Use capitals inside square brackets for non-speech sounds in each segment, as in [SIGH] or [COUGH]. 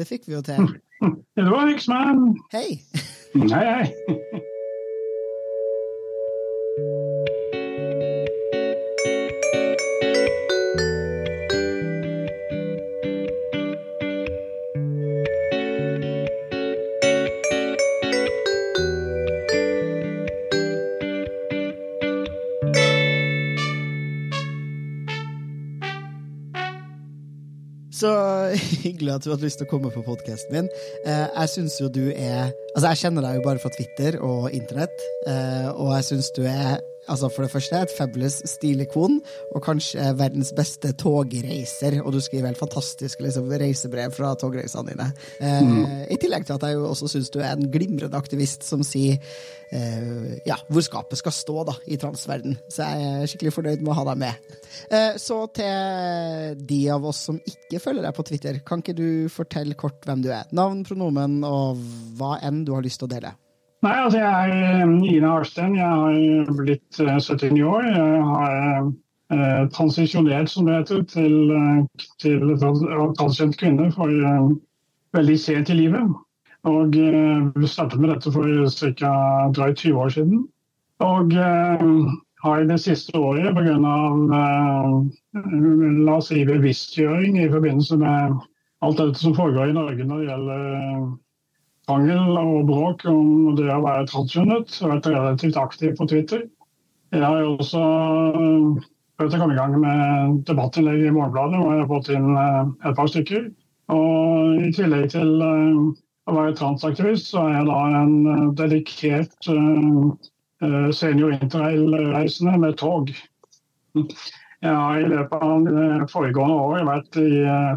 Det fikk vi jo til. Det var Riksmann. Hei. Hyggelig at du hadde lyst til å komme på podkasten min. Eh, jeg syns jo du er Altså, jeg kjenner deg jo bare fra Twitter og internett, eh, og jeg syns du er altså for det første et fabulous stilikon, og kanskje verdens beste togreiser. Og du skriver helt fantastiske liksom, reisebrev fra togreisene dine. Eh, mm. I tillegg til at jeg jo også syns du er en glimrende aktivist som sier eh, ja, hvor skapet skal stå da, i transverden. Så jeg er skikkelig fornøyd med å ha deg med. Eh, så til de av oss som ikke følger deg på Twitter, kan ikke du fortelle kort hvem du er? Navn, pronomen og hva enn du har lyst til å dele? Nei, altså jeg er Ina Ine Arsten. Jeg har blitt 79 eh, år. Jeg har eh, transisjonert, som det heter, til, til transkjønt kvinne for eh, veldig sent i livet. Og eh, startet med dette for ca. drøyt 20 år siden. Og eh, har det siste året pga. Eh, la oss si bevisstgjøring i forbindelse med alt dette som foregår i Norge når det gjelder krangel og bråk om det å være transkjønnet. Jeg har vært relativt aktiv på Twitter. Jeg har også øh, prøvd å komme i gang med debattinnlegg i Morgenbladet, hvor jeg har fått inn øh, et par stykker. Og I tillegg til øh, å være transaktivist, så er jeg da en dedikert senior interrail-reisende med tog. Jeg har i løpet av foregående året vært i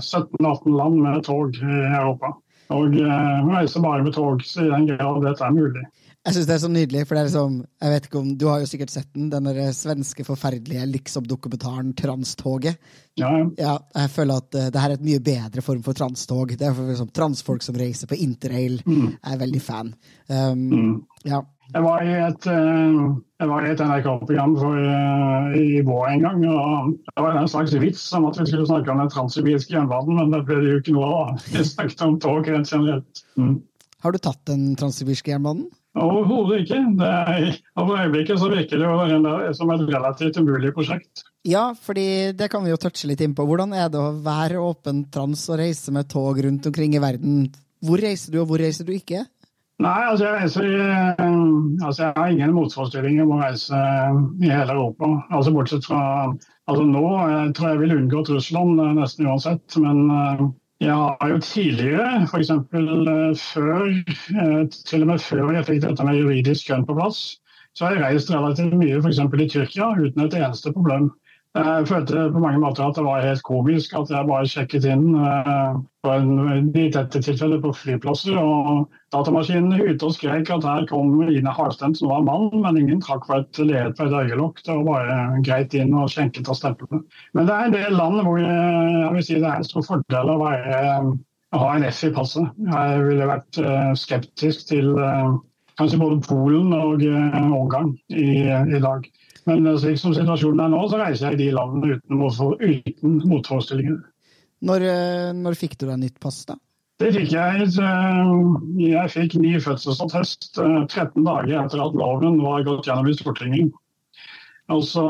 17-18 land med tog i Europa. Og eh, reiser bare med tog, så i den grad dette er mulig. Jeg syns det er så nydelig, for det er liksom jeg vet ikke om, Du har jo sikkert sett den, den svenske forferdelige liksom-dokumentaren Transtoget. Ja. ja. Jeg føler at uh, det her er et mye bedre form for transtog. Det er for liksom, transfolk som reiser på interrail. Mm. Jeg er veldig fan. Um, mm. ja. Jeg var i et, eh, et NRK-program uh, i vår en gang. og Det var en slags vits om at vi skulle snakke om den transsibiriske jernbanen, men det ble det jo ikke noe av. Vi snakket om tog rent generelt. Mm. Har du tatt den transsibirske jernbanen? Overhodet ikke. Er, for øyeblikket så virker det jo som et relativt umulig prosjekt. Ja, fordi det kan vi jo touche litt inn på. Hvordan er det å være åpen trans og reise med tog rundt omkring i verden? Hvor reiser du, og hvor reiser du ikke? Nei, altså jeg, reiser, eh, altså jeg har ingen motforestillinger mot å reise i hele Europa. Altså Bortsett fra altså Nå jeg tror jeg vil unngå Russland eh, nesten uansett. Men eh, jeg har jo tidligere, f.eks. før, til og med før jeg fikk dette med juridisk kjønn på plass, så har jeg reist relativt mye f.eks. i Tyrkia uten et eneste problem. Jeg følte på mange måter at det var helt komisk at jeg bare sjekket inn på en, i dette tilfellet på flyplasser, og datamaskinen hylte og skrek at her kom Ine Harstein som var mann, men ingen trakk for et led på et øyelokk. Det var bare greit inn og skjenket av stemplene. Men det er en del land hvor jeg vil si det er en stor fordel å være, ha en F i passet. Jeg ville vært skeptisk til kanskje både Polen og Ungarn i, i dag. Men eh, slik som situasjonen er nå, så reiser jeg i de landene uten, uten motforestillinger. Når, eh, når, fikk du deg nytt pass, da? Det fikk jeg. Eh, jeg fikk ny fødselsattest 13 dager etter at loven var gått gjennom i Stortinget. Og så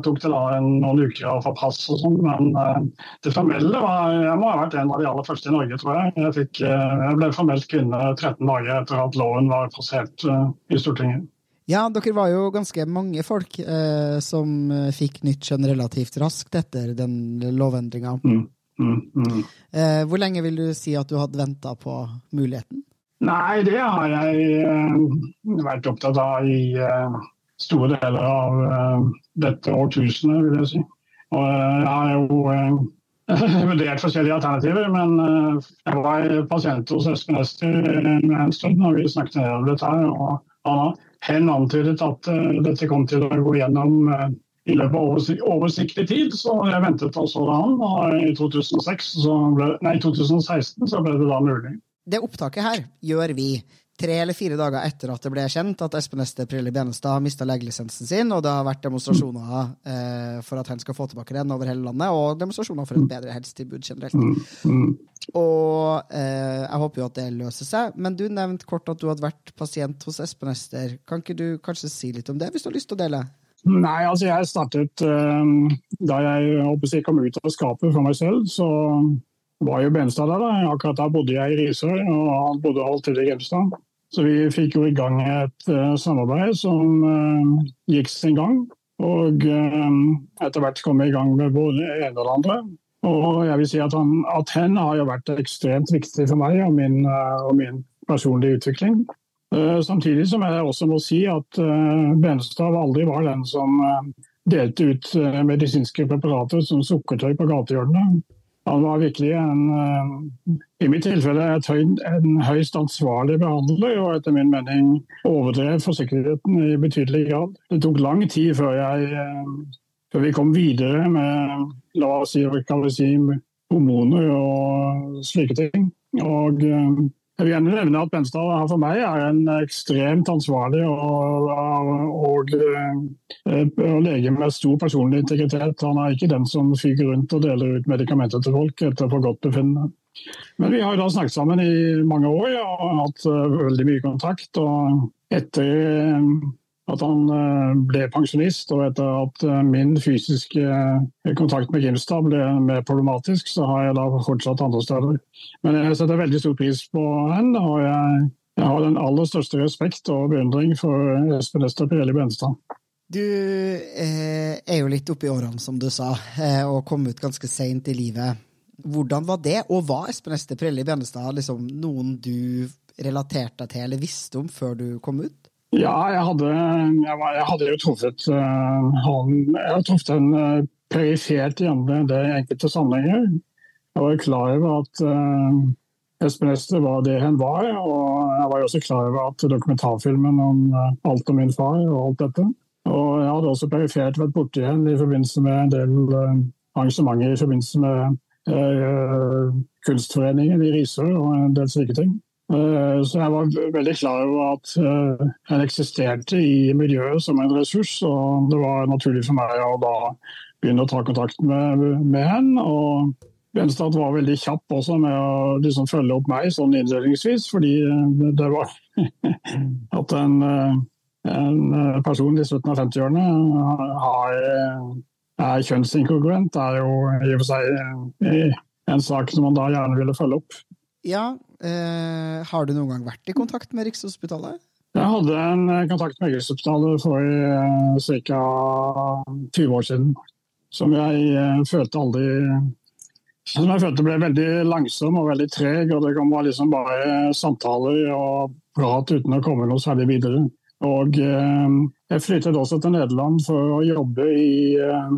tok det da noen uker å få pass og sånn, men det formelle var Jeg må ha vært en av de aller første i Norge, tror jeg. Jeg, fikk, jeg ble formelt kvinne 13 dager etter at loven var passert i Stortinget. Ja, dere var jo ganske mange folk eh, som eh, fikk nytt kjønn relativt raskt etter den lovendringa. Mm, mm, mm. eh, hvor lenge vil du si at du hadde venta på muligheten? Nei, det har jeg eh, vært opptatt av i eh, store deler av eh, dette årtusenet, vil jeg si. Og jeg har jo [LAUGHS] vurdert forskjellige alternativer, men jeg var pasient hos Espen Ester en stund når vi snakket om dette. og han har Hen antydet at uh, dette kom til å gå gjennom uh, i løpet av oversikt, oversiktlig tid, så jeg ventet også da han. Og i 2006, ble, nei, 2016 så ble det da mulig. Det opptaket her gjør vi tre eller fire dager etter at det ble kjent at Espen Ester Prilli Benestad har mista legelisensen sin, og det har vært demonstrasjoner eh, for at han skal få tilbake den over hele landet, og demonstrasjoner for et bedre helsetilbud generelt. Og eh, jeg håper jo at det løser seg. Men du nevnte kort at du hadde vært pasient hos Espen Ester. Kan ikke du kanskje si litt om det, hvis du har lyst til å dele? Nei, altså jeg startet uh, Da jeg, jeg kom ut av skapet for meg selv, så var jo Benstad der. da. Akkurat da bodde jeg i Risør, og han bodde alltid i Grimstad. Så vi fikk jo i gang et uh, samarbeid som uh, gikk sin gang. Og etter hvert kom vi i gang med både ene og det andre. Og jeg vil si at, han, at hen har jo vært ekstremt viktig for meg og min, og min personlige utvikling. Samtidig som jeg også må si at Benestad aldri var den som delte ut medisinske preparater som sukkertøy på gatehjørnet. Han var virkelig en, eh, i mitt tilfelle en høyst ansvarlig behandler, og etter min mening overdrev forsiktigheten i betydelig grad. Det tok lang tid før, jeg, eh, før vi kom videre med la oss si, si hormoner og slike ting. Og eh, jeg vil gjerne nevne at Benstad for meg er en ekstremt ansvarlig og, og, og, og lege med stor personlig integritet. Han er ikke den som fyker rundt og deler ut medikamenter til folk etter forgodtbefinnende. Men vi har da snakket sammen i mange år og hatt veldig mye kontakt. og etter at han eh, ble pensjonist, og etter at eh, min fysiske eh, kontakt med Grimstad ble mer problematisk, så har jeg da fortsatt andre steder. Men jeg setter veldig stor pris på henne, og jeg, jeg har den aller største respekt og beundring for Espen Ester Pirelli Benestad. Du eh, er jo litt oppi årene, som du sa, og kom ut ganske seint i livet. Hvordan var det, og var Espen Ester Pirelli Benestad liksom, noen du relaterte deg til eller visste om før du kom ut? Ja, jeg hadde, jeg, var, jeg hadde jo truffet uh, han Jeg har truffet en uh, perifert i det enkelte sammenhenger. Jeg var klar over at uh, Espen var det han var, og jeg var også klar over at dokumentarfilmen om uh, alt om min far og alt dette. Og jeg hadde også perifert vært borti henne i forbindelse med en del arrangementer i forbindelse med Kunstforeningen i Risør og en del slike ting. Eh, så jeg var veldig klar over at den eh, eksisterte i miljøet som en ressurs. Og det var naturlig for meg å da begynne å ta kontakt med, med henne. Og Benstad var veldig kjapp også med å liksom følge opp meg sånn innledningsvis, fordi eh, det var [LAUGHS] at en, en person i slutten av 50-årene er kjønnsinkongruent, er jo i og for seg en sak som man da gjerne ville følge opp. Ja, Eh, har du noen gang vært i kontakt med Rikshospitalet? Jeg hadde en eh, kontakt med Rikshospitalet for eh, ca. 20 år siden. Som jeg eh, følte aldri Som jeg følte ble veldig langsom og veldig treg. og Det kom liksom bare samtaler og prat uten å komme noe særlig videre. Og eh, Jeg flyttet også til Nederland for å jobbe i, eh,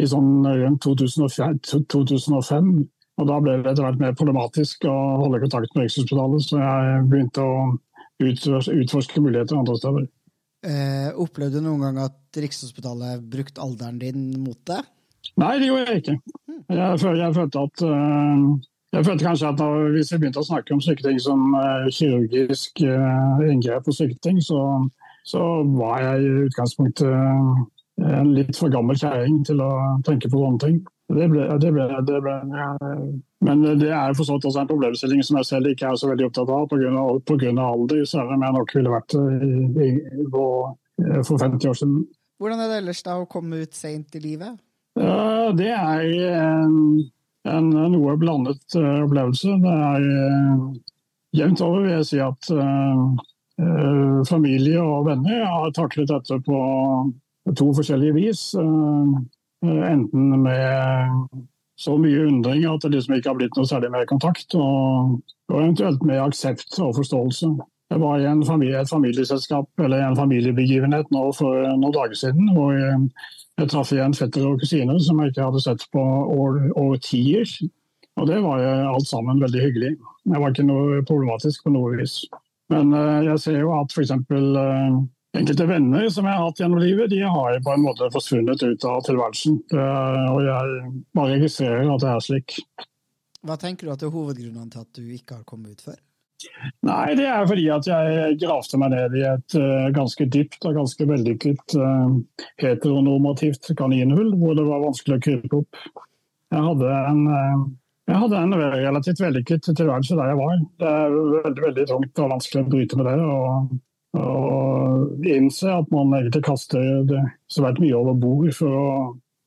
i sånn rundt 2005, 2005 og Da ble det etter hvert mer problematisk å holde kontakt med Rikshospitalet, så jeg begynte å utforske muligheter andre steder. Eh, opplevde du noen gang at Rikshospitalet brukte alderen din mot deg? Nei, det gjorde jeg ikke. Jeg, jeg følte at uh, jeg følte kanskje at da, Hvis vi begynte å snakke om slike ting som uh, kirurgisk uh, inngrep og slike ting, så, så, var jeg i utgangspunktet en litt for gammel kjerring til å tenke på sånne ting. Det ble, det ble, det ble ja. Men det er for så vidt også en problemstilling som jeg selv ikke er så veldig opptatt av pga. alder, selv om jeg nok ville vært i, i, på, for 50 år siden. Hvordan er det ellers da å komme ut seint i livet? Ja, det er en, en, noe blandet eh, opplevelse. Det er jevnt over vil jeg si at uh, familie og venner har taklet dette på to forskjellige vis. Uh, Eh, enten med så mye undring at det liksom ikke har blitt noe særlig mer kontakt, og, og eventuelt med aksept og forståelse. Jeg var i familie, et familieselskap eller en familiebegivenhet nå for noen dager siden. hvor jeg, jeg traff igjen fetter og kusiner som jeg ikke hadde sett på årtier. Og det var alt sammen veldig hyggelig. Det var ikke noe problematisk på noe vis. Men uh, jeg ser jo at f.eks. Enkelte venner som jeg har hatt gjennom livet, de har på en måte forsvunnet ut av tilværelsen. Og jeg bare registrerer at det er slik. Hva tenker du at er hovedgrunnene til at du ikke har kommet ut før? Nei, det er fordi at jeg gravde meg ned i et uh, ganske dypt og ganske vellykket uh, heteronormativt kaninhull, hvor det var vanskelig å krype opp. Jeg hadde en, uh, jeg hadde en relativt vellykket tilværelse der jeg var. Det er veldig, veldig tungt og vanskelig å bryte med det. og og innse at man egentlig kaster det svært mye over bord for å,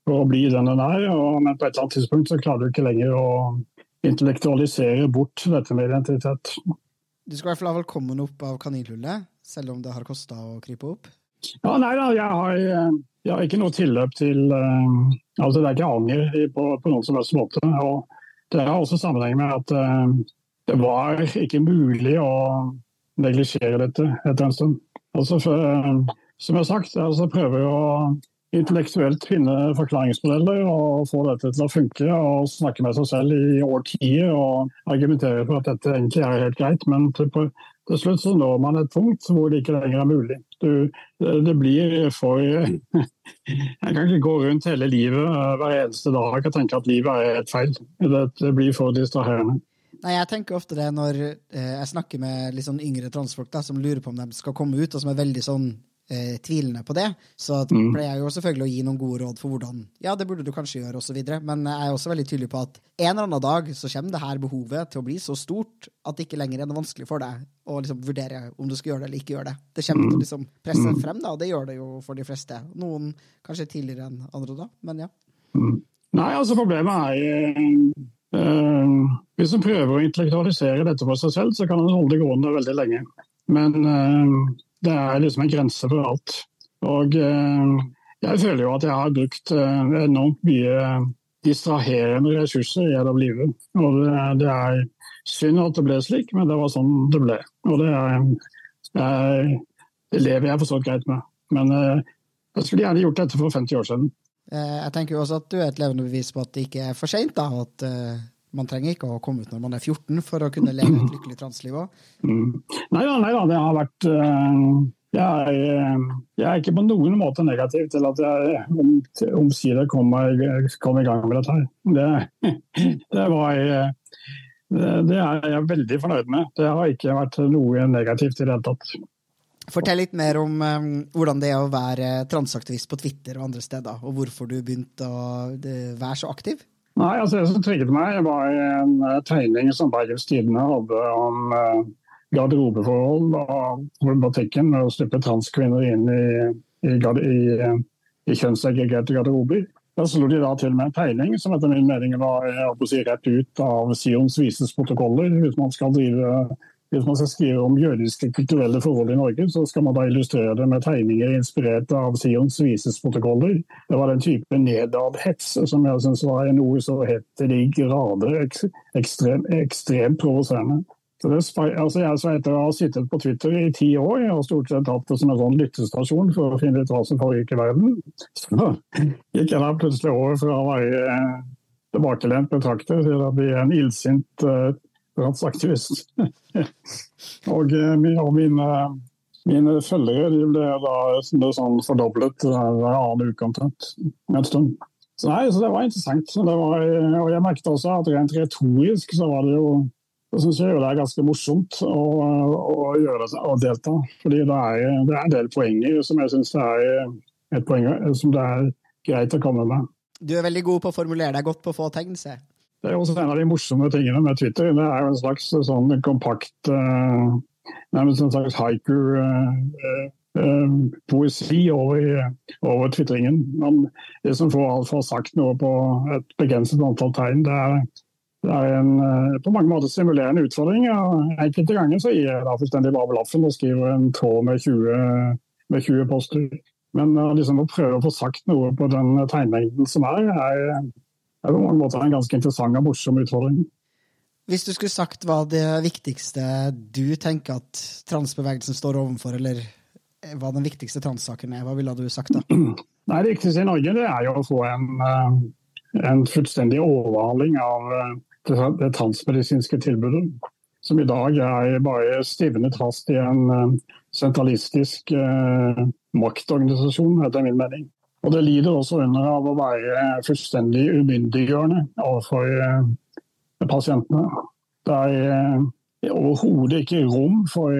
for å bli den en er. Og, men på et eller annet tidspunkt så klarer du ikke lenger å intellektualisere bort dette med identitet. Du skal i hvert fall ha velkommen opp av kaninhullet, selv om det har kosta å krype opp? Ja, nei da, jeg har, jeg har ikke noe tilløp til uh, Altså, det er ikke anger på, på noen som helst måte. Og det har også sammenheng med at uh, det var ikke mulig å neglisjere dette etter en stund. Altså, for, uh, som jeg har sagt, altså prøver jeg å intellektuelt finne forklaringsmodeller og få dette til å funke. Og snakke med seg selv i årtier og argumentere for at dette egentlig er helt greit. Men til, til slutt så når man et punkt hvor det ikke lenger er mulig. Du, det blir for [LAUGHS] Jeg kan ikke gå rundt hele livet hver eneste dag og tenke at livet er helt feil. Det blir for distraherende. Nei, Jeg tenker ofte det når eh, jeg snakker med litt sånn yngre transfolk da, som lurer på om de skal komme ut, og som er veldig sånn eh, tvilende på det. Så mm. pleier jeg jo selvfølgelig å gi noen gode råd for hvordan ja, det burde du kanskje gjøre, osv. Men jeg er også veldig tydelig på at en eller annen dag så kommer det her behovet til å bli så stort at det ikke lenger er noe vanskelig for deg å liksom vurdere om du skal gjøre det eller ikke gjøre det. Det kommer til å liksom presse mm. frem, da, og det gjør det jo for de fleste. Noen kanskje tidligere enn andre da, men ja. Mm. Nei, altså problemet er øh, Hvis en prøver å intellektualisere dette for seg selv, så kan en holde det gående veldig lenge. Men øh, det er liksom en grense for alt. Og eh, jeg føler jo at jeg har brukt eh, enormt mye distraherende ressurser gjennom livet. Og det, er synd at det ble slik, men det var sånn det ble. Og det, er, det lever jeg for så vidt greit med. Men eh, jeg skulle gjerne gjort dette for 50 år siden. Jeg tenker jo også at du er et levende bevis på at det ikke er for seint. At man trenger ikke å komme ut når man er 14 for å kunne leve et lykkelig transliv òg. Mm. Nei da, nei da, det har vært uh, jeg, jeg, er ikke på noen måte negativ til at jeg om, omsider kom, kom, i gang med dette her. Det, [LAUGHS] det, var det er jeg veldig fornøyd med. Det har ikke vært noe negativt i det hele tatt. Fortell litt mer om um, hvordan det er å være transaktivist på Twitter og andre steder, og hvorfor du begynte å være så aktiv. Nei, altså Det som trigget meg, var en uh, tegning som Bergens Tidende hadde om uh, garderobeforhold og problematikken med å slippe transkvinner inn i, i, i, i kjønnssegregerte garderober. Da slo de da til med en tegning som etter min mening var si, rett ut av Sions vises protokoller, hvis man skal drive hvis man skal skrive om jødiske kulturelle forhold i Norge, så skal man da illustrere det med tegninger inspirert av Sions visesprotokoller. Det var den type nedadhets som jeg syns var noe så helt til de grader ekstremt ekstrem provoserende. Altså jeg, etter å ha sittet på Twitter i ti år og stort sett hatt det som en sånn lyttestasjon for å finne ut hva som foregikk i verden, så gikk jeg da plutselig over fra å være eh, tilbakelent betrakter til å bli en illsint uh, [LAUGHS] og, eh, og mine, mine, følgere de ble da sånn fordoblet hver annen uke omtrent. En stund. Så, nei, så det var interessant. Det var, og jeg merket også at rent retorisk så var det jo jeg syns det er ganske morsomt å, å gjøre og delta. Fordi det er, det er en del poenger som jeg syns er et poeng som det er greit å komme med. Du er veldig god på å formulere deg godt på få tegn, se. Det er også en av de morsomme tingene med Twitter. Det er jo en slags sånn kompakt uh, Nærmest en slags haiku-poesi uh, uh, over, over tvitringen. Det som får for sagt noe på et begrenset antall tegn, det er, det er en på mange måter stimulerende utfordring. og enkelte ganger så gir jeg da fullstendig bare blaffen og skriver en tråd med 20, med 20 poster. Men liksom å prøve å få sagt noe på den tegnmengden som er, er er på mange måter en ganske interessant og morsom utfordring. Hvis du skulle sagt hva det viktigste du tenker at transbevegelsen står overfor, eller hva den viktigste transsaken er, hva ville du sagt da? [CLEARS THROAT] Nei, Det viktigste i Norge det er jo å få en, eh, en fullstendig overhaling av eh, det transmedisinske tilbudet. Som i dag er bare stivnet fast i en eh, sentralistisk eh, maktorganisasjon, etter min mening. Og det lider også under av å være fullstendig umyndiggjørende overfor eh, pasientene. Det er overhodet ikke rom for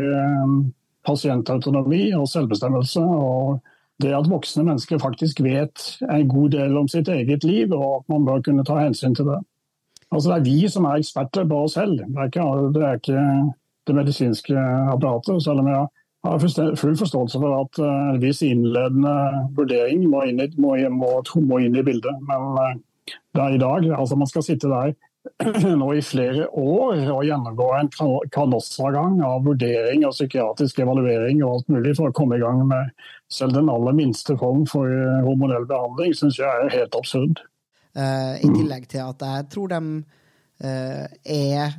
pasientautonomi og selvbestemmelse. og det at voksne mennesker faktisk vet en god del om sitt eget liv, og at man bør kunne ta hensyn til det. Altså Det er vi som er eksperter på oss selv, det er ikke det, er ikke det medisinske apparatet. Selv om jeg har full forståelse for at en uh, viss innledende vurdering må inn, i, må, må, må inn i bildet. Men uh, det er i dag. altså Man skal sitte der [CLEARS THROAT] nå i flere år og gjennomgå en kanossagang av vurdering og psykiatrisk evaluering og alt mulig for å komme i gang med selv den aller minste form for eh, hormonell behandling, syns jeg er helt absurd. Uh, I tillegg til at jeg tror de uh, er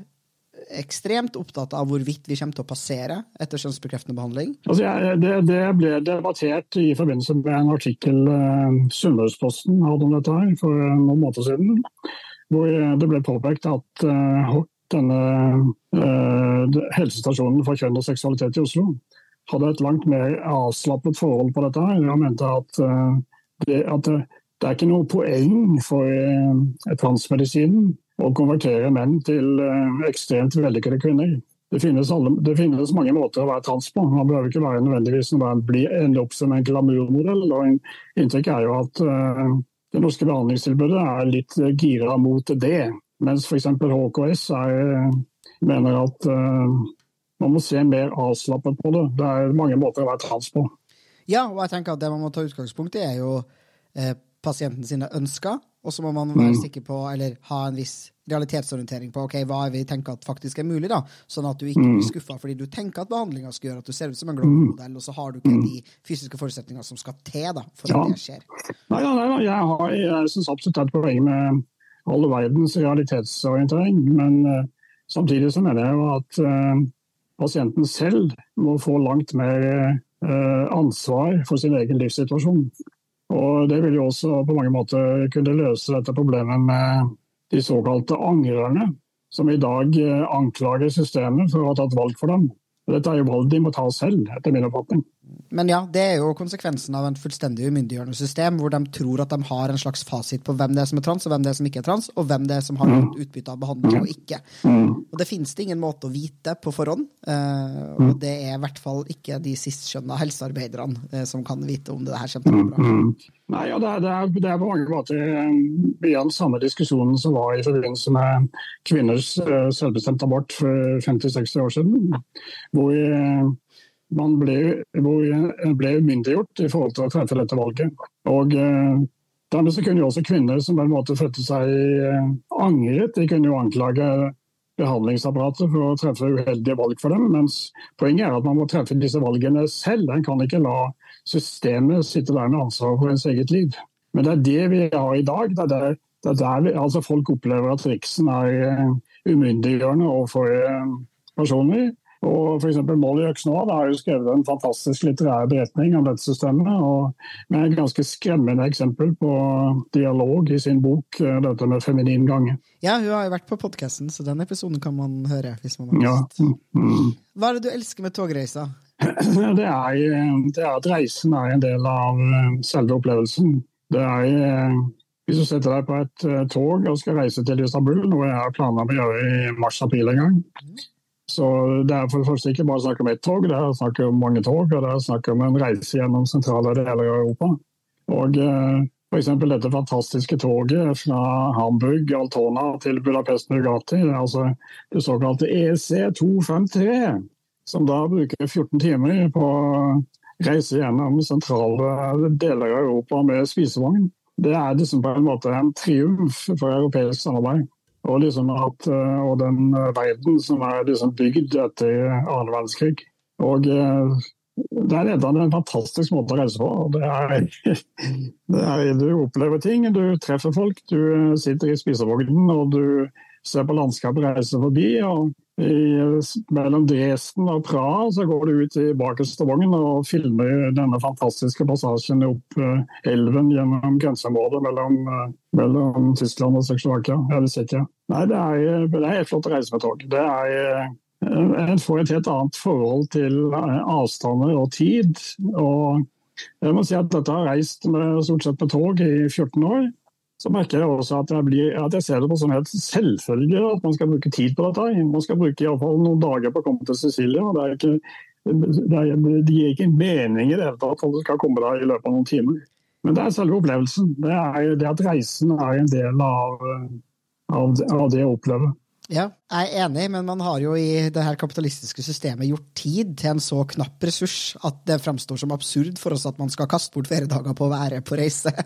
ekstremt opptatt av hvorvidt vi kommer til å passere etter kjønnsbekreftende behandling? Altså, jeg, det, det, ble debattert i forbindelse med en artikkel eh, Sunnmørsposten hadde om dette her for noen måneder siden hvor det ble påpekt at eh, denne eh, helsestasjonen for kjønn og seksualitet i Oslo hadde et langt mer avslappet forhold på dette. her. Han mente at, eh, det, at det, det, er ikke noe poeng for transmedisinen å konvertere menn til ekstremt vellykkede kvinner. Det finnes, alle, det finnes, mange måter å være trans på. Man behøver ikke være nødvendigvis ende opp som en glamourmodell. Inntrykket er jo at det norske behandlingstilbudet er litt gira mot det. Mens f.eks. HKS er, mener at uh, man må se mer avslappet på det. Det er mange måter å være trans på. Ja, og jeg tenker at det man må ta utgangspunkt i, er jo eh, pasienten sine ønsker. Og så må man være mm. sikker på, eller ha en viss realitetsorientering på ok, hva er vi tenker at faktisk er mulig, da, sånn at du ikke blir mm. skuffa fordi du tenker at behandlinga skal gjøre at du ser ut som en globemoodell, og så har du ikke mm. de fysiske forutsetningene som skal til da, for ja. at det skjer. Nei, nei, nei jeg, har, jeg syns absolutt det er et poeng med all verdens realitetsorientering, men uh, samtidig så mener jeg jo at uh, pasienten selv må få langt mer uh, ansvar for sin egen livssituasjon. Og Det vil jo også på mange måter kunne løse dette problemet med de såkalte angrerne, som i dag eh, anklager systemet for å ha tatt valg for dem. Dette er jo valg de må ta selv, etter min oppfatning. Men ja, det er jo konsekvensen av en fullstendig umyndiggjørende system, hvor de tror at de har en slags fasit på hvem det er som er trans, og hvem det er som ikke er trans, og hvem det er som har mm. utbytte av behandling og ikke. Mm. Og det finnes det ingen måte å vite på forhånd, eh, og mm. det er i hvert fall ikke de sistskjønna helsearbeiderne eh, som kan vite om det her kommer til å gå bra. Nei, ja, det, er, det, er, det, er, på mange måter mye av den samme diskusjonen som var i forbindelse med kvinners selvbestemt abort for 50-60 år siden. hvor man ble, ble umyndiggjort i forhold til å treffe dette valget. Og eh, Dermed så kunne jo også kvinner som på en måte følte seg eh, angret, de kunne jo anklage behandlingsapparatet for å treffe uheldige valg for dem. Mens poenget er at man må treffe disse valgene selv. En kan ikke la systemet sitte der med ansvaret for ens eget liv. Men det er det vi har i dag. Det er der, det er der vi, altså folk opplever at riksen er uh, umyndiggjørende overfor personer. Og f.eks. Molly Øksnål har jo skrevet en fantastisk litterær beretning om dette systemet. og Med et ganske skremmende eksempel på dialog i sin bok, eh, dette med feminin gange. Ja, hun har jo vært på podkasten, så den episoden kan man høre. hvis man har. Ja. Mm. Hva er det du elsker med togreiser? [CLEARS THROAT] Det er, det er, at reisen er en del av eh, selve opplevelsen. Det er eh, hvis du setter deg på et tog og skal reise til Istanbul, noe jeg har planer om å gjøre i mars-april en gang, mm. Så det er for det første ikke bare snakk om ett tog, det er snakk om mange tog. Og det er snakk om en reise gjennom sentrale deler av Europa. Og eh, f.eks. dette fantastiske toget fra Hamburg, Altona til Budapest Nugati. Altså det såkalte EC253, som da bruker 14 timer på å reise gjennom sentrale deler av Europa med spisevogn. Det er liksom på en måte en triumf for europeisk samarbeid. Og, liksom at, eh, og den eh, verden som er liksom bygd etter annen verdenskrig. Og eh, det er en fantastisk måte å reise på. Det er, [LAUGHS] det er, du opplever ting, du treffer folk, du sitter i spisevognen og du ser på landskapet reise forbi. og i, mellom Dresden og Praha så går du ut i bakerste vogn og filmer denne fantastiske passasjen opp elven gjennom grenseområdet mellom, mellom Tyskland og. Tsjekkia. Nei, det er, det er helt flott å reise med tog. Det er, uh, en får et helt annet forhold til avstander og tid. og jeg må si at Dette har reist med, stort sett med tog i 14 år. så merker jeg også at jeg, blir, at jeg ser det på som helt selvfølge at man skal bruke tid på dette. Man skal bruke i fall noen dager på å komme til Sicilia. Det, er ikke, det, er, det gir ikke mening i det hele tatt at du skal komme der i løpet av noen timer. Men det er selve opplevelsen. Det er det at reisen er en del av, av, av det å oppleve. Ja, jeg er enig, men man har jo i det her kapitalistiske systemet gjort tid til en så knapp ressurs at det fremstår som absurd for oss at man skal kaste bort feriedager på å være på reise. [LAUGHS]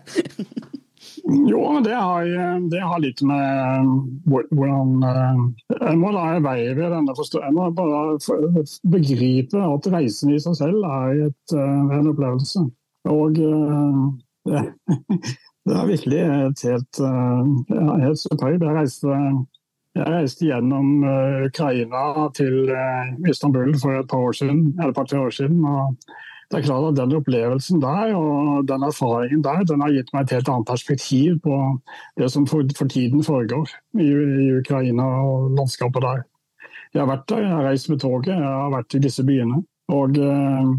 Jo, det har, det har, litt med hvordan Jeg må la veie ved denne Jeg må bare begripe at reisen i seg selv er et, en opplevelse. Og det, [LAUGHS] det er virkelig et helt, helt superhøyt. Jeg reiste, jeg reiste gjennom Ukraina til Istanbul for et par år siden, eller par-tre år siden. og det er klart at Den opplevelsen der og den erfaringen der den har gitt meg et helt annet perspektiv på det som for, for tiden foregår i, i, Ukraina og landskapet der. Jeg har vært der, jeg har reist med toget, jeg har vært i disse byene. Og eh,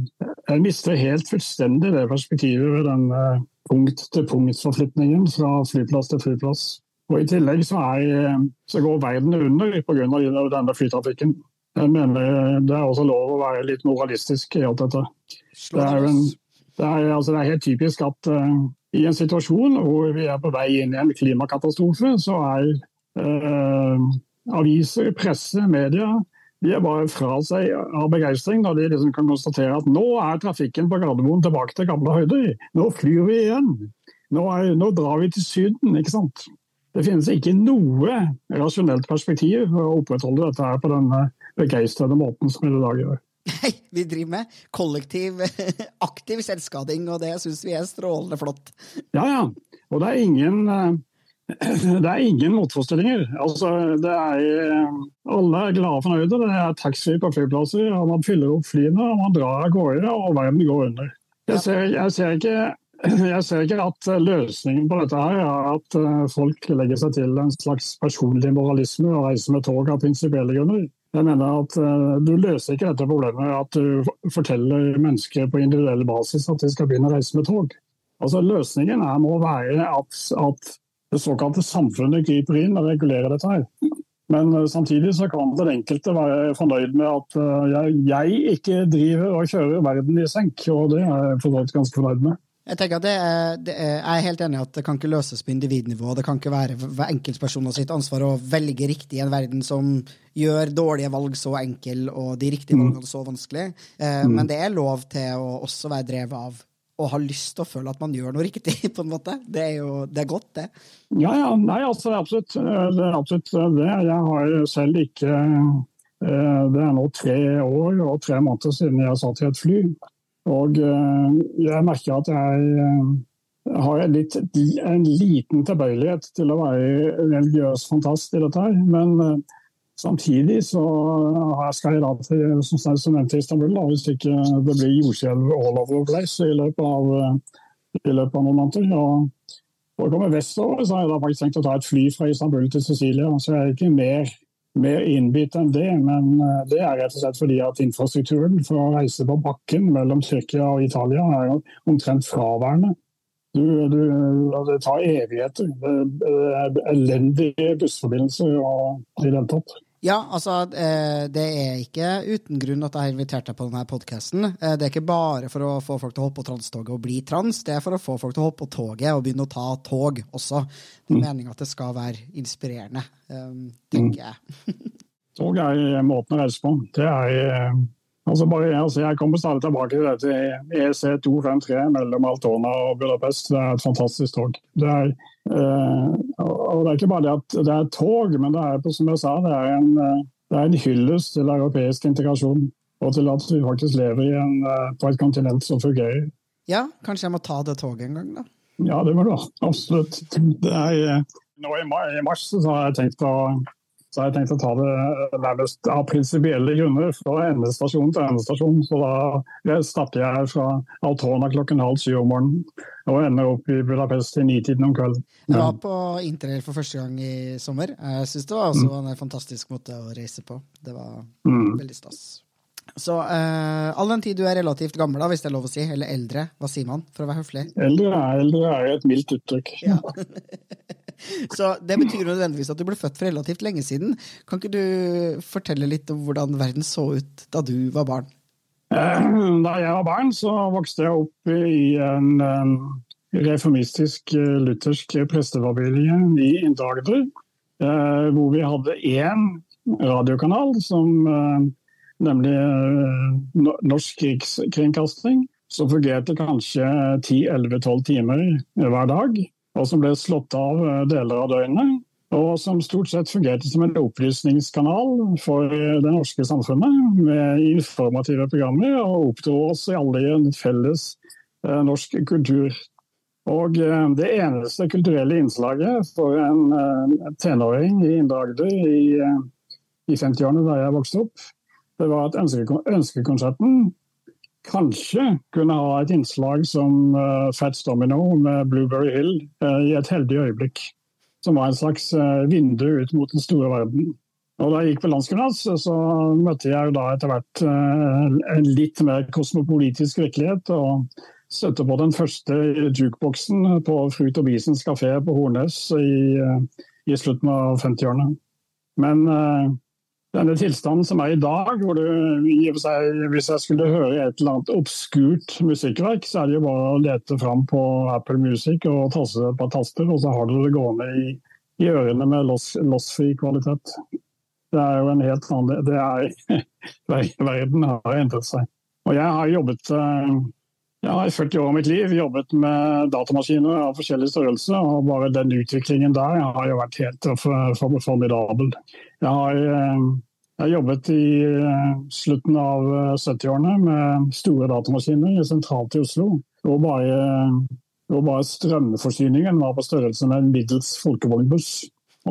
jeg mister helt fullstendig det perspektivet ved den eh, punkt-til-punkt-forflytningen fra flyplass til flyplass. Og I tillegg så, er, så går verden under pga. denne flytrafikken. Jeg mener Det er også lov å være litt moralistisk i alt dette. Det er, en, det, er, altså det er, helt typisk at uh, i en situasjon hvor vi er på vei inn i en klimakatastrofe, så er uh, aviser, presse, media de er bare fra seg av begeistring når de liksom kan konstatere at nå er trafikken på Gardermoen tilbake til gamle høyder. Nå flyr vi igjen. Nå, er, nå drar vi til Syden, ikke sant. Det finnes ikke noe rasjonelt perspektiv for å opprettholde dette her på denne begeistrede måten som vi i dag gjør. Nei, vi driver med kollektiv, [LAUGHS] aktiv selvskading, og det syns vi er strålende flott. Ja, ja. Og det er ingen, [CLEARS THROAT] det er ingen motforestillinger. Altså, det er, alle er glade og fornøyde. Det er taxfree på flyplasser, og man fyller opp flyene og man drar av gårde, og verden går under. Jeg ser, jeg ser, ikke, [CLEARS THROAT] jeg ser ikke at løsningen på dette her er at folk legger seg til en slags personlig moralisme og reiser med tog av prinsipielle grunner. Jeg mener at Du løser ikke dette problemet at du forteller mennesker på individuell basis at de skal begynne å reise med tog. Altså Løsningen er, må være at, at, det såkalte samfunnet griper inn og regulerer dette. her. Men uh, samtidig så kan den enkelte være fornøyd med at uh, jeg, jeg, ikke driver og kjører verden i senk, og det er jeg for ganske fornøyd med. Jeg tenker at det er, det er, jeg er helt enig i at det kan ikke løses på individnivå. Det kan ikke være hver enkeltperson sitt ansvar å velge riktig i en verden som gjør dårlige valg så enkel og de riktige mm. valgene så vanskelig. Eh, mm. Men det er lov til å også være drevet av å har lyst til å føle at man gjør noe riktig, [LAUGHS] på en måte. Det er jo det er godt, det. Ja, ja. Nei, altså, det er absolutt det. Er absolutt det. Jeg har selv ikke eh, Det er nå tre år og tre måneder siden jeg satt i et fly. Og eh, jeg merker at jeg eh, har litt, en liten tilbøyelighet til å være religiøs fantast i dette her. Men eh, samtidig så skal jeg da til som, nevnt Istanbul, da, hvis ikke det blir jordskjelv all over the place i løpet av, i løpet av noen måneder. Og for å komme vestover så har jeg da faktisk tenkt å ta et fly fra Istanbul til Sicilia. Så jeg er ikke mer mer innbitt enn det, men eh, det er rett og slett fordi at infrastrukturen for å reise på bakken mellom Tyrkia og Italia er omtrent fraværende. Du, du, det tar evigheter. Det er elendige bussforbindelser og i det hele tatt. Ja, altså, eh, det er ikke uten grunn at jeg har invitert deg på denne podkasten. Eh, det er ikke bare for å få folk til å hoppe på transtoget og bli trans, det er for å få folk til å hoppe på toget og begynne å ta tog også. Det er mm. meninga at det skal være inspirerende, eh, tenker jeg. [LAUGHS] tog er måten å reise på. Det er Altså bare, altså jeg kommer stadig tilbake til dette EC253 mellom Altona og Budapest. Det er et fantastisk tog. Det er, eh, og det er ikke bare det at det er tog, men det er som jeg sa, det er en, eh, det er en hyllest til europeisk integrasjon. Og til at vi faktisk lever en, eh, på et kontinent som fungerer. Ja, kanskje jeg må ta det toget en gang, da? Ja, det må du absolutt. Det er, eh, nå i mars så har jeg tenkt å så har jeg tenkt å ta det nærmest av prinsipielle grunner fra endestasjon til endestasjon. Så da starter jeg fra Altona klokken halv syv om morgenen og ender opp i Budapest til nitiden om kvelden. Jeg var på Interrail for første gang i sommer. Jeg syns det var også mm. en fantastisk måte å reise på. Det var mm. veldig stas. Så uh, all den tid du er relativt gammel, da, hvis det er lov å si, eller eldre, hva sier man for å være høflig? Eldre er, eldre er et mildt uttrykk. Ja. [LAUGHS] Så det betyr nødvendigvis at du ble født for relativt lenge siden. Kan ikke du fortelle litt om hvordan verden så ut da du var barn? Eh, da jeg var barn, så vokste jeg opp i en reformistisk luthersk prestefamilie i Indre Agder. Hvor vi hadde én radiokanal som nemlig eh, Norsk krigskringkasting, som fungerte kanskje 10-11-12 timer hver dag, og som ble slått av eh, deler av døgnet. Og som stort sett fungerte som en opplysningskanal for det norske samfunnet, med informative programmer, og oppdro oss alle i en felles eh, norsk kultur. Og det eneste kulturelle innslaget for en tenåring i Indre Agder i, i 50-årene da jeg vokste opp, det var at ønskekonserten kanskje kunne ha et innslag som uh, Fats Domino med Blueberry Hill uh, i et heldig øyeblikk. Som var en slags uh, vindu ut mot den store verden. Og Da jeg gikk på landsgymnas, så møtte jeg da etter hvert en litt mer kosmopolitisk virkelighet. og støtte på den første jukeboksen på Fru Tobisens kafé på Hornes i, i slutten av 50-årene. Men denne tilstanden som er i dag, hvor du hvis jeg skulle høre et eller annet obskurt musikkverk, så er det jo bare å lete fram på Apple Music og taste et par taster, og så har du det gående i, i ørene med lossfri kvalitet. Det er jo en helt annen det er, [LAUGHS] Verden har endret seg. Og jeg har jobbet eh, jeg har i 40 år av mitt liv jobbet med datamaskiner av forskjellig størrelse, og bare den utviklingen der har jo vært helt formidabel. Jeg har, jeg har jobbet i eh, slutten av 70-årene eh, med store datamaskiner sentralt i Oslo. Og bare, og bare strømforsyningen var på størrelse med en middels folkevognbuss.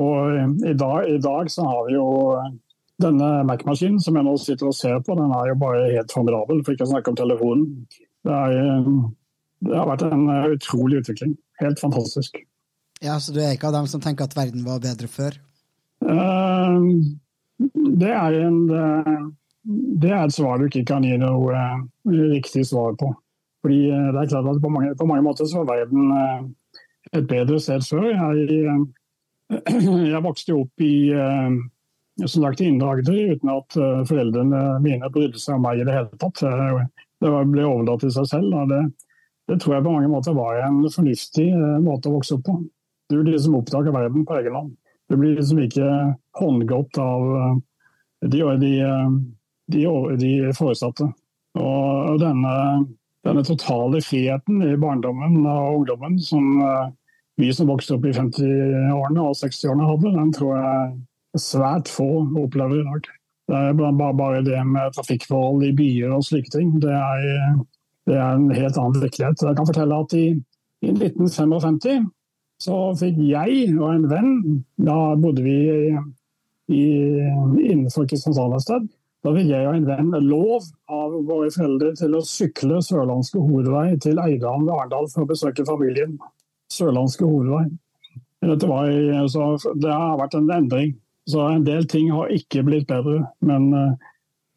Og i dag, i dag så har vi jo denne Mac-maskinen som jeg nå sitter og ser på, den er jo bare helt formidabel, for ikke å snakke om telefonen. Det, er, eh, det, har vært en eh, utrolig utvikling. Helt fantastisk. Ja, Så du er ikke av dem som tenker at verden var bedre før? Uh, det, er en, det er et svar du ikke kan gi noe riktig svar på. Fordi det er klart at På mange, på mange måter så var verden et bedre sted før. Jeg, [CLEARS THROAT] jeg vokste opp i som sagt, i Indre Agder uten at foreldrene mine brydde seg om meg i det hele tatt det ble overlatt til seg selv. Det, det, tror jeg på mange måter var en fornuftig eh, måte å vokse opp på. Du liksom oppdager verden på egen hånd. Du blir liksom ikke håndgått av eh, de, de, eh, de, de foresatte. Og denne, denne, totale friheten i barndommen og ungdommen som vi som vokste opp i 50-årene og 60-årene hadde, den tror jeg svært få opplever i dag. Det er bare, det med trafikkforhold i byer og slike ting. Det er, det er, en helt annen virkelighet. Jeg kan fortelle at i, i 1955 så fikk jeg og en venn Da bodde vi i, innenfor Kristiansand et sted. Da fikk jeg og en venn lov av våre foreldre til å sykle Sørlandske hovedvei til Eidam ved Arendal for å besøke familien. Sørlandske hovedvei. Var, det har vært en endring. Så en del ting har ikke blitt bedre. Men eh,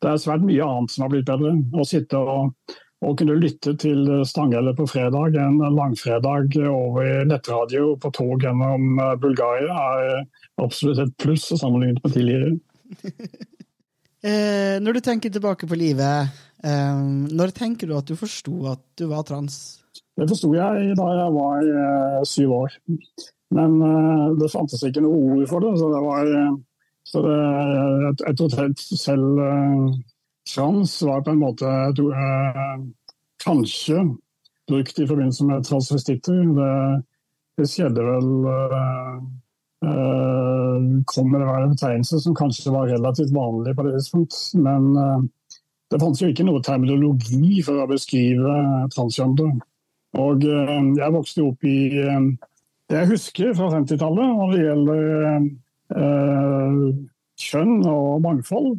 det er svært mye annet som har blitt bedre. Å sitte og, og kunne lytte til Stanghelle på fredag en langfredag over nettradio på tog gjennom eh, Bulgaria er absolutt et pluss sammenlignet med tidligere. [LAUGHS] eh, når du tenker tilbake på livet, eh, når tenker du at du forsto at du var trans? Det forsto jeg da jeg var eh, syv år. Men uh, det fantes ikke noe ord for det, så det var uh, så det, et, et hotell selv trans var på en måte kanskje brukt i forbindelse med transvestitter. Det, det skjedde vel Kommer det være en betegnelse som kanskje var relativt vanlig på det tidspunkt. Men det fantes jo ikke noe terminologi for å beskrive transkjønnede. Og jeg vokste opp i det jeg husker fra 50-tallet når det gjelder eh, kjønn og mangfold,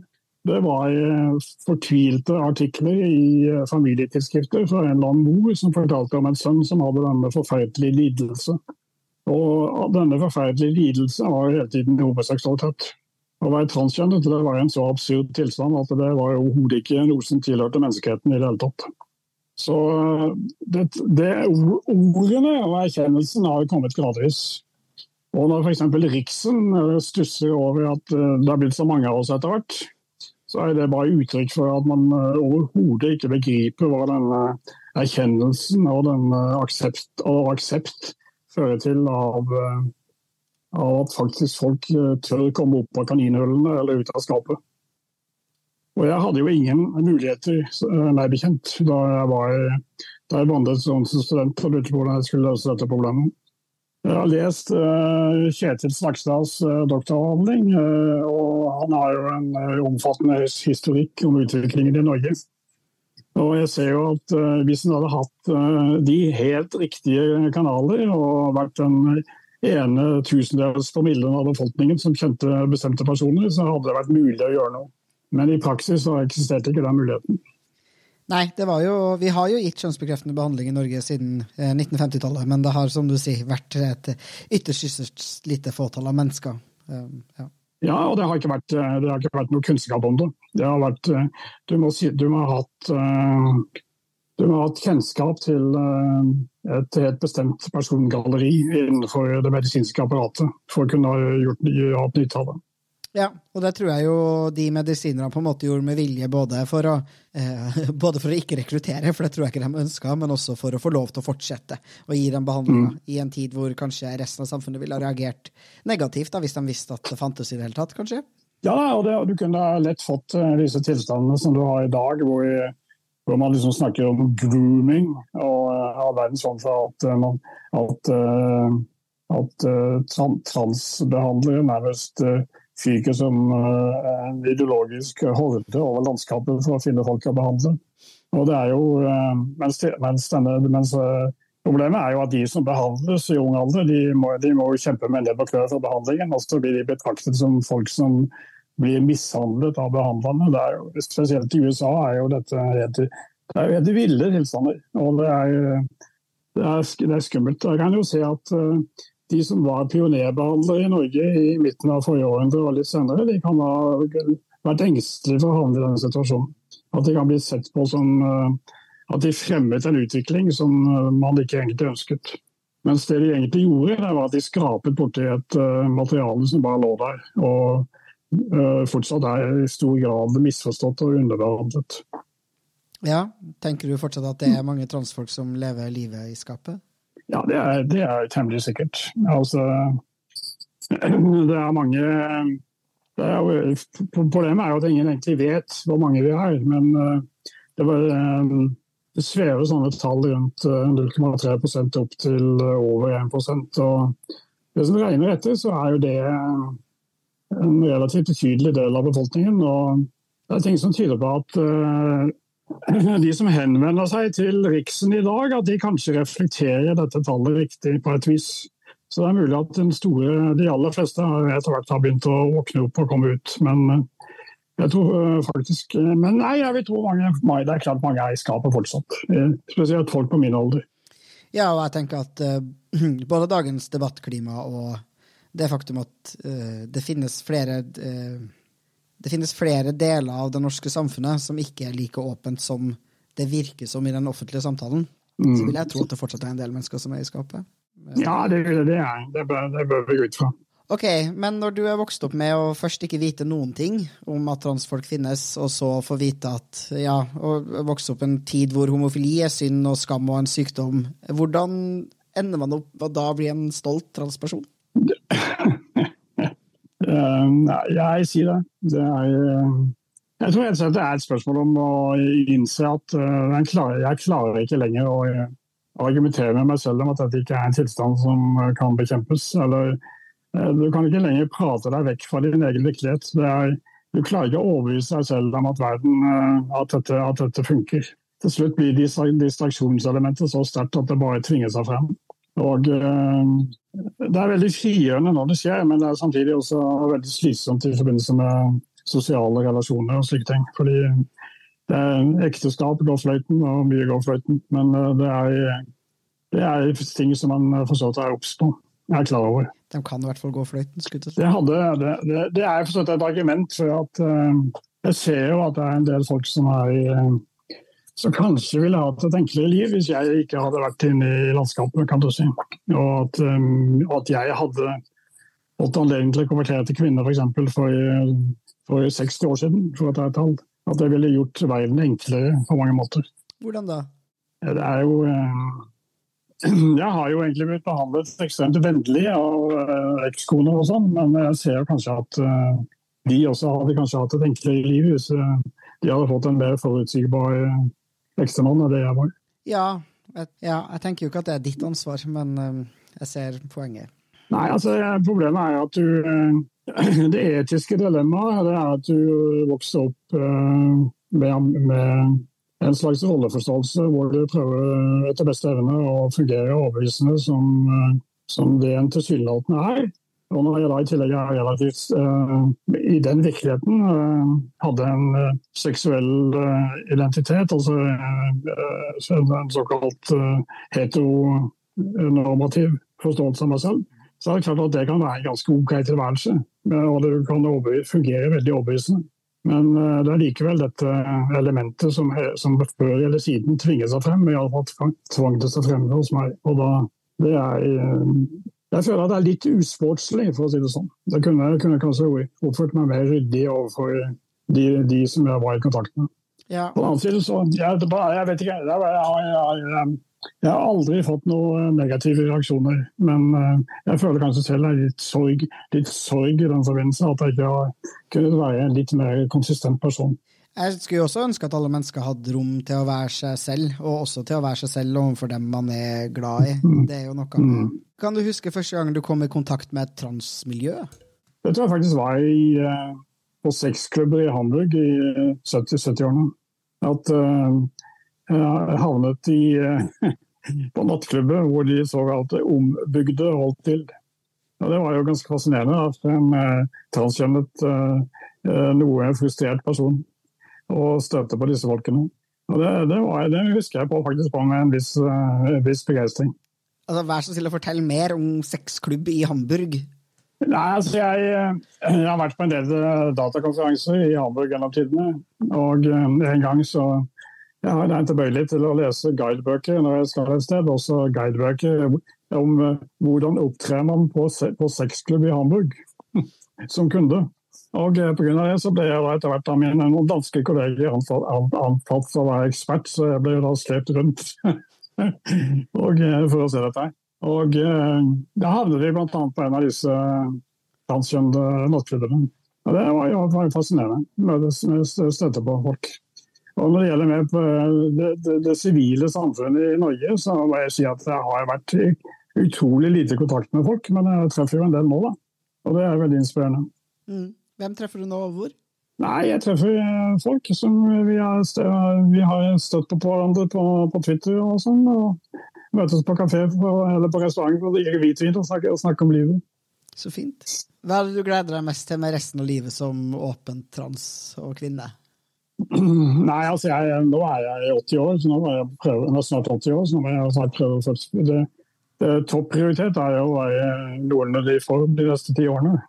det var eh, fortvilte artikler i familietilskrifter familietidsskrifter fra en eller annen mor som fortalte om en sønn som hadde denne forferdelige lidelse. Og denne forferdelige lidelse var hele tiden homoseksualitet. Å være transkjønnet det var en så absurd tilstand at det var overhodet ikke noe som tilhørte menneskeheten i det hele tatt. Så det, det, ordene og erkjennelsen har kommet gradvis. Og når f.eks. Riksen stusser over at det har blitt så mange av oss etter hvert, så er det bare uttrykk for at man overhodet ikke begriper hva denne erkjennelsen og denne aksept, og aksept fører til av av at faktisk folk eh, tør komme opp av kaninhullene eller ut av skapet. Og jeg hadde jo ingen muligheter, eh, meg bekjent, da jeg var da jeg vandret som student og lurte på hvordan jeg skulle løse dette problemet. Jeg har lest uh, Kjetil Snakstads uh, doktoravhandling, uh, og han har jo en omfattende historikk om utviklingen i Norge. Og jeg ser jo at Hvis han hadde hatt de helt riktige kanaler og vært den ene tusendels promillen av befolkningen som kjente bestemte personer, så hadde det vært mulig å gjøre noe. Men i praksis så eksisterte ikke den muligheten. Nei, det var jo, vi har jo gitt kjønnsbekreftende behandling i Norge siden 1950-tallet, eh, men det har som du sier, vært et ytterst, ytterst lite fåtall av mennesker. Um, ja. ja. og det har, ikke vært, eh, det har ikke vært noe kunnskap om det. det har vært, eh, du, må si, du må ha hatt du må ha hatt kjennskap til et helt bestemt persongalleri innenfor det medisinske apparatet for å kunne ha gjort gjort nytte av det. Ja, og det tror jeg jo de medisinerne på en måte gjorde med vilje, både for å, eh, [LAUGHS] både for å ikke rekruttere, for det tror jeg ikke de ønska, men også for å få lov til å fortsette å gi dem behandlinga mm. i en tid hvor kanskje resten av samfunnet ville ha reagert negativt, da, hvis de visste at det fantes i det hele tatt, kanskje? Ja, og det, du kunne lett fått eh, disse tilstandene som du har i dag, hvor hvor man liksom snakker om grooming og uh, all verdens sånn for at, man, at, at uh, transbehandlere nærmest fyker som en ideologisk horde over landskapet for å finne folk å behandle. Og det er jo, mens, mens, denne, mens Problemet er jo at de som behandles i ung alder, de må, de må kjempe med nebb og klør for behandlingen. Og så blir de betraktet som folk som blir mishandlet av behandlerne. Det er jo, spesielt i USA er jo dette helt, det er jo helt ville tilstander. Og det er, det, er, det er, skummelt. Jeg kan jo se at de som var pionerbehandlere i Norge i midten av forrige århundre og litt senere, de kan ha vært engstelige for å havne i denne situasjonen. At de kan bli sett på som uh, at de fremmet en utvikling som uh, man ikke egentlig ønsket. Mens det de egentlig gjorde, det var at de skrapet borti et materiale som bare lå der. og Eh, fortsatt er i stor grad misforstått og underbehandlet. Ja, Tenker du fortsatt at det er mange transfolk som lever livet i skapet? Ja, det er, det er temmelig sikkert. Altså, det er mange det er Problemet er jo at ingen egentlig vet hvor mange vi er. Men eh, det, var, eh, det svever sånne tall rundt 0,3% opp til over 1% og Det som regner etter, så er jo det en relativt betydelig del av befolkningen. og Det er ting som tyder på at [CLEARS THROAT] de som henvender seg til Riksen i dag, at de kanskje reflekterer dette tallet riktig på et vis. Så det er mulig at store, de aller fleste etter hvert har begynt å våkne opp og komme ut. Men uh, jeg tror uh, faktisk Men nei, jeg vil tro mange, det er klart mange er i skapet fortsatt. Spesielt folk på min alder. Ja, og jeg tenker at [CLEARS THROAT] både dagens debattklima og det faktum at uh, det finnes flere uh, det finnes flere deler av det norske samfunnet som ikke er like åpent som det virker som i den offentlige samtalen. Mm. Så vil jeg tro at det fortsatt er en del mennesker som er i skapet. Ja, det, det er det. Bør, det bør vi gå ut fra. Ok, Men når du er vokst opp med å først ikke vite noen ting om at transfolk finnes, og så få vite at ja, å vokse opp en tid hvor homofili er synd og skam og en sykdom, hvordan ender man opp med å da bli en stolt transperson? [LAUGHS] uh, nei, jeg sier det. det er, uh, jeg tror det er et spørsmål om å innse at uh, jeg, klarer, jeg, klarer, ikke lenger å argumentere med meg selv om at dette ikke er en tilstand som kan bekjempes. Eller, du kan ikke lenger prate deg vekk fra din egen virkelighet. Er, du klarer ikke å overbevise deg selv om at, verden, at, dette, at dette funker. Til slutt blir distraksjonselementet så sterkt at det bare tvinger seg frem. Og eh, Det er veldig frigjørende når det skjer, men det er samtidig også veldig slitsomt i forbindelse med sosiale relasjoner og slike ting. Fordi det er ekteskap går fløyten, og mye går fløyten. Men eh, det er, det er ting som man for så vidt er obs på. Jeg er klar over. De kan i hvert fall gå fløyten. Det, hadde, det, det, det er for et argument for at jeg ser jo at det er en del folk som er i som kanskje ville hatt et enklere liv hvis jeg ikke hadde vært inne i landskapet, kan du si. Og at, um, at jeg hadde fått anledning til å konvertere til kvinner f.eks. For, for, for 60 år siden, for å ta et tall. At det ville gjort verden enklere på mange måter. Hvordan da? Det er jo um, [CLEARS THROAT] Jeg har jo egentlig blitt behandlet ekstremt vennlig av uh, ekskoner og sånn, men jeg ser kanskje at uh, de også hadde kanskje hatt et enklere liv hvis uh, de hadde fått en mer forutsigbar ekstramann er det jeg var. Ja jeg, ja, jeg tenker jo ikke at det er ditt ansvar, men jeg ser poenget. Nei, altså Problemet er at du [CLEARS THROAT] Det etiske dilemmaet er at du vokser opp med, med en slags rolleforståelse hvor du prøver etter beste evne å fungere overbevisende som, eh, som det en tilsynelatende er. Og når jeg da i tillegg er relativt uh, i den virkeligheten uh, hadde en uh, seksuell identitet, altså en såkalt heteronormativ forståelse av meg selv, så er det klart at det kan være en ganske OK tilværelse. Og det kan fungere veldig overbevisende. Men det er likevel dette elementet som, som før eller siden tvinger seg frem. Iallfall tvang det seg frem hos meg. Og da, det er, jeg føler at det er litt usportslig, for å si det sånn. Det kunne, kunne kanskje oppført meg mer ryddig overfor de, de, som jeg var i kontakt med. Ja. På den annen side så jeg, jeg, vet ikke. Jeg, jeg, jeg, jeg har aldri fått noen negative reaksjoner, men eh, jeg føler kanskje selv er litt sorg, litt sorg i den forbindelse. At jeg ikke har kunnet være en litt mer konsistent person. Jeg skulle jo også ønske at alle mennesker hadde rom til å være seg selv, og også til å være seg selv overfor dem man er glad i. Mm. Det er jo noe. Mm. Kan du huske første gang du kom i kontakt med et transmiljø? Det tror jeg faktisk var i, eh, på sexklubber i Hamburg i 70-årene. Eh, 70 at jeg havnet i, eh, [LAUGHS] på nattklubber hvor de såkalt ombygde holdt til. Og det var jo ganske fascinerende at en eh, transkjønnet, eh, noe frustrert person og støtte på disse folkene. Og det, det, var, det, husker jeg på faktisk på med en viss, viss begeistring. Altså, vær så snill å fortelle mer om sexklubb i Hamburg. Nei, altså jeg, jeg, har vært på en del datakonferanser i Hamburg gjennom tidene. Og en gang så jeg har jeg tilbøyelig til å lese guidebøker når jeg skal et sted, også guidebøker om eh, hvordan opptrer man på, på sexklubb i Hamburg [LAUGHS] som kunde. Og eh, Pga. det så ble jeg da etter hvert av mine noen danske kolleger antatt, antatt å være ekspert, så jeg ble da slept rundt [LAUGHS] og, eh, for å se dette. Og Da havnet vi bl.a. på en av disse transkjønnede nattklubbene. Og Det var jo fascinerende. Møtes, støtte på folk. Og Når det gjelder med på det, det, det, sivile samfunnet i Norge, så må jeg si at jeg har vært i utrolig lite kontakt med folk. Men jeg treffer jo en del nå, da. Og det er veldig inspirerende. Mm. Hvem treffer du nå, og hvor? Nei, jeg treffer eh, folk som vi har, vi har støtt på hverandre på, på, Twitter og sånn. Og møtes på kafé eller på restaurant for å hvitvin og snakke, og snakker om livet. Så fint. Hva er det du gleder deg mest til med resten av livet som åpent trans og kvinne? [CLEARS THROAT] Nei, altså jeg, nå er jeg 80 år, så nå må jeg prøve, nå er snart 80 år, så nå må jeg snart prøve å det, det, Topprioritet er jo å være noenlunde i form de neste ti årene.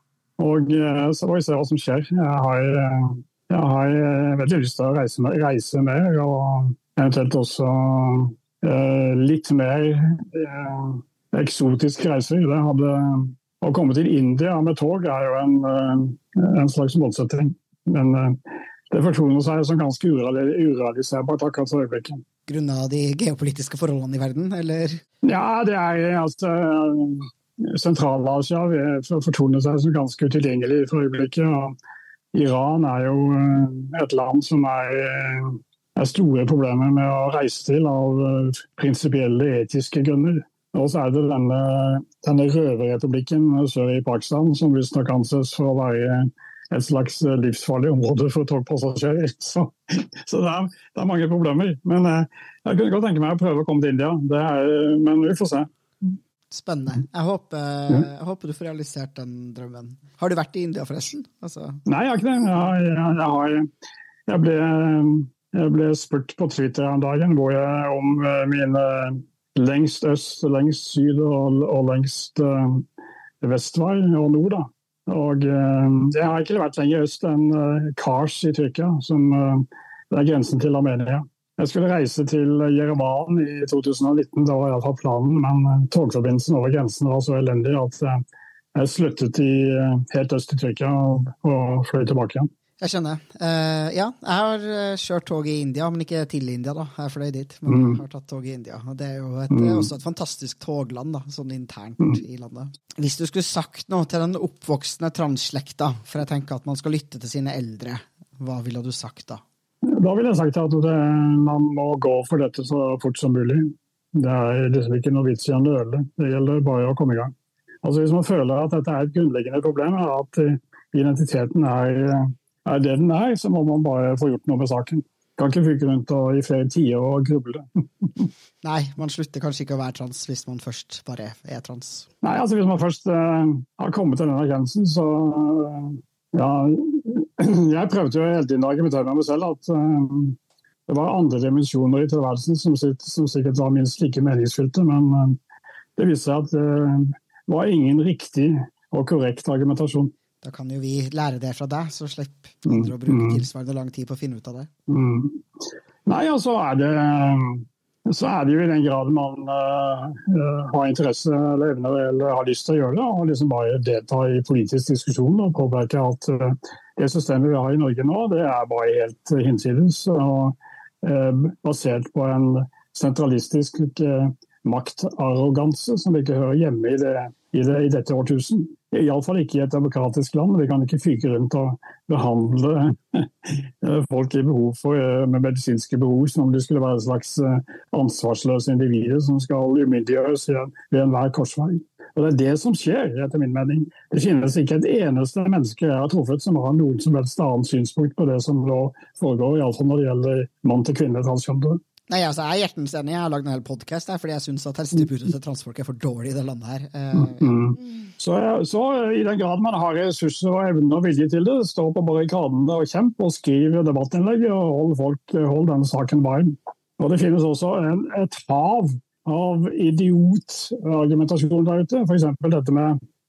Og eh, så får vi se hva som skjer. Jeg har, eh, jeg har eh, veldig lyst til å reise, reise mer, og eventuelt også eh, litt mer eh, eksotiske reiser. Det hadde, å komme til India med tog er jo en, en slags målsetting. Men det fortoner seg som ganske urealiserbart akkurat for øyeblikket. Grunnet de geopolitiske forholdene i verden, eller? Ja, det er altså Sentral-Asia fortoner seg som ganske utilgjengelig for øyeblikket. og Iran er jo eh, et land som er, eh, er store problemer med å reise til av eh, prinsipielle etiske grunner. Og så er det denne, denne røverrepublikken sør i Pakistan som visstnok anses for å være et slags livsfarlig område for togpassasjerer. [LAUGHS] Så, så det, er, det, er, mange problemer. Men jeg kunne godt tenke meg å prøve å komme til India, er, men vi får se. Spennende. Jeg håper, jeg håper, du får realisert den drømmen. Har du vært i India, forresten? Altså... Nei, jeg har ikke det. Jeg, jeg, har, jeg, ble, jeg ble spurt på Twitter en dag om eh, mine lengst øst, lengst syd og, og lengst vestvei og nord. da. Og Det har ikke vært lenger øst enn Kars i Tyrkia, som det er grensen til Armenia. Jeg skulle reise til Jerevan i 2019, det var iallfall planen, men togforbindelsen over grensen var så elendig at jeg sluttet i helt øst i Tyrkia og, og fløy tilbake igjen. Jeg skjønner. Uh, ja, jeg har eh, kjørt tog i India, men ikke til India, da. Jeg fløy dit, men mm. jeg har tatt tog i India. Og det er jo et, mm. også et fantastisk togland, da, sånn internt mm. i landet. Hvis du skulle sagt noe til den oppvoksende transslekta, for jeg tenker at man skal lytte til sine eldre, hva ville du sagt da? Da ville jeg sagt at det, man må gå for dette så fort som mulig. Det er liksom ikke noe vits i å nøle, det gjelder bare å komme i gang. Altså Hvis man føler at dette er et grunnleggende problem, at identiteten er er det den er, så må man bare få gjort noe med saken. Kan ikke fyke rundt og i flere tider og gruble. [LAUGHS] Nei, man slutter kanskje ikke å være trans hvis man først bare er trans. Nei, altså hvis man først uh, har kommet til den erkjennelsen, så uh, Ja, [CLEARS THROAT] jeg prøvde jo hele tiden å argumentere med meg selv at uh, det var andre dimensjoner i tilværelsen som, som, sikkert var minst like meningsfylte, men det viste seg at det var ingen riktig og korrekt argumentasjon. Da kan jo vi lære det fra deg, så slipper andre å bruke mm. tilsvarende lang tid på å finne ut av det. Mm. Nei, og så er det så er det jo i den grad man uh, har interesse eller evner eller har lyst til å gjøre det, og liksom bare delta i politisk diskusjon og påpeke at uh, det systemet vi har i Norge nå, det er bare helt hinsides. Og uh, basert på en sentralistisk maktarroganse som ikke hører hjemme i, det, i, det, i dette årtusen. Iallfall ikke i et demokratisk land. Vi kan ikke fyke rundt og behandle [LAUGHS] folk for, eh, med medisinske behov som om de skulle være et slags eh, ansvarsløse individer som skal umyndiggjøres ved enhver korsvei. Og Det er det som skjer, etter min mening. Det finnes ikke et eneste menneske jeg har truffet som har noen som helst annet synspunkt på det som nå foregår, iallfall når det gjelder mann til kvinne transkjønnede. Nei, altså, Jeg er hjertens enig. Jeg har lagd en hel podkast fordi jeg syns helsetilbudet til transfolk er for dårlig i det landet her. Mm. så, så, i den grad man har ressurser og evne og vilje til det, stå på barrikadene og kjemp og skriv debattinnlegg og hold, folk, hold denne saken varm. Og det finnes også en, et hav av idiotargumentasjon der ute. F.eks. dette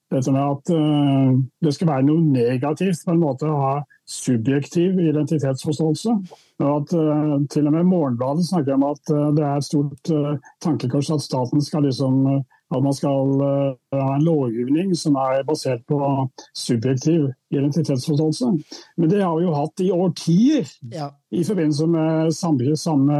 dette med at uh, det skal være noe negativt på en måte å ha subjektiv identitetsforståelse. Og at uh, Til og med Morgenbladet snakker om at uh, det er et stort tankekors at staten skal liksom at man skal ha en lovgivning som er basert på subjektiv identitetsforståelse. Men det har vi jo hatt i årtier ja. i forbindelse med, samme,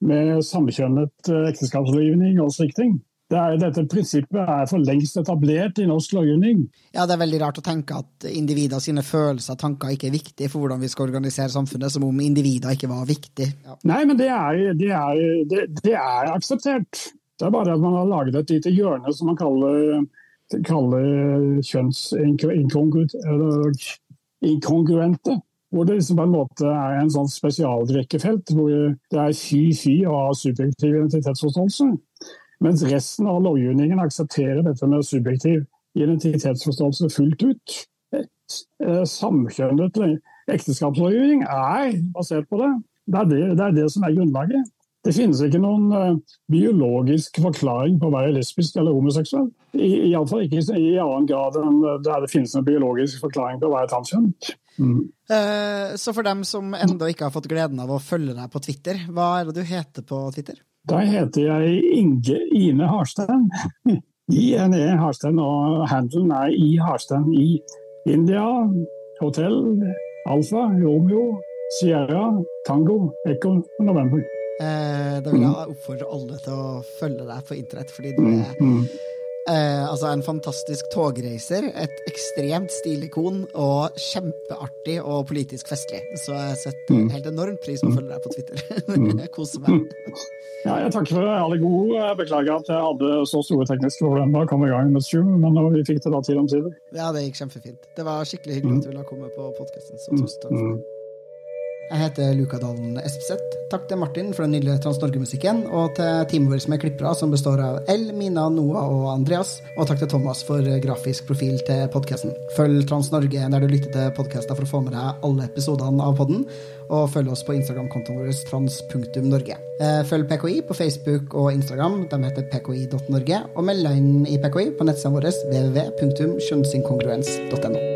med samkjønnet ekteskapslovgivning og slike ting. Det er, dette prinsippet er for lengst etablert i norsk lovgivning. Ja, Det er veldig rart å tenke at individer sine følelser og tanker ikke er viktige for hvordan vi skal organisere samfunnet, som om individer ikke var viktig. Ja. Nei, men det er, det, er, det, det er, akseptert. Det er bare at man har laget et lite hjørne som man kaller, kaller kjønnsinkongruente. Hvor det liksom på en måte er en sånn spesialdrikkefelt, hvor det er fy-fy å ha subjektiv identitetsforståelse. Mens resten av lovgivningen aksepterer dette med subjektiv identitetsforståelse fullt ut. Eh, samkjønnet ekteskapslovgivning er basert på det. Det er det, det er det, som er grunnlaget. Det finnes ikke noen uh, biologisk forklaring på å være lesbisk eller homoseksuell. Iallfall ikke i annen grad enn der det finnes en biologisk forklaring på å være transkjønnet. Mm. Uh, så for dem som ennå ikke har fått gleden av å følge deg på Twitter, hva er det du heter på Twitter? Da heter jeg Inge Ine Harstein. [LAUGHS] INE Harstein, og handelen er I Harstein i India. Hotell, Alfa, Romeo, Sierra, Tango, Ekko og November. Eh, da vil jeg mm. oppfordre alle til å følge deg på internett, fordi du mm, er mm. Eh, altså en fantastisk togreiser, et ekstremt stilikon og kjempeartig og politisk festlig. Så jeg setter helt enormt pris på å følge deg på Twitter. [LAUGHS] Jeg koser meg. Ja, jeg takker for det. Jeg god. Jeg beklager at jeg hadde så store tekniske problemer da jeg kom i gang med Zoom, men vi fikk det da tid om sider. Ja, det gikk kjempefint. Det var skikkelig hyggelig at du ville komme på podkasten, så tusen takk for det. Jeg heter Luka Dalen Espseth. Takk til Martin for den nydelige Trans-Norge-musikken, og til teamet vårt med klippere, som består av El, Mina, Noah og Andreas. Og takk til Thomas for grafisk profil til podkasten. Følg Trans-Norge der du lytter til podkaster for å få med deg alle episodene av podden, og følg oss på Instagram-kontoen vår trans.norge. Eh, følg PKI på Facebook og Instagram, de heter pki.norge, og meld deg inn i PKI på nettsidene våre www.kjønnsinkongruens.no.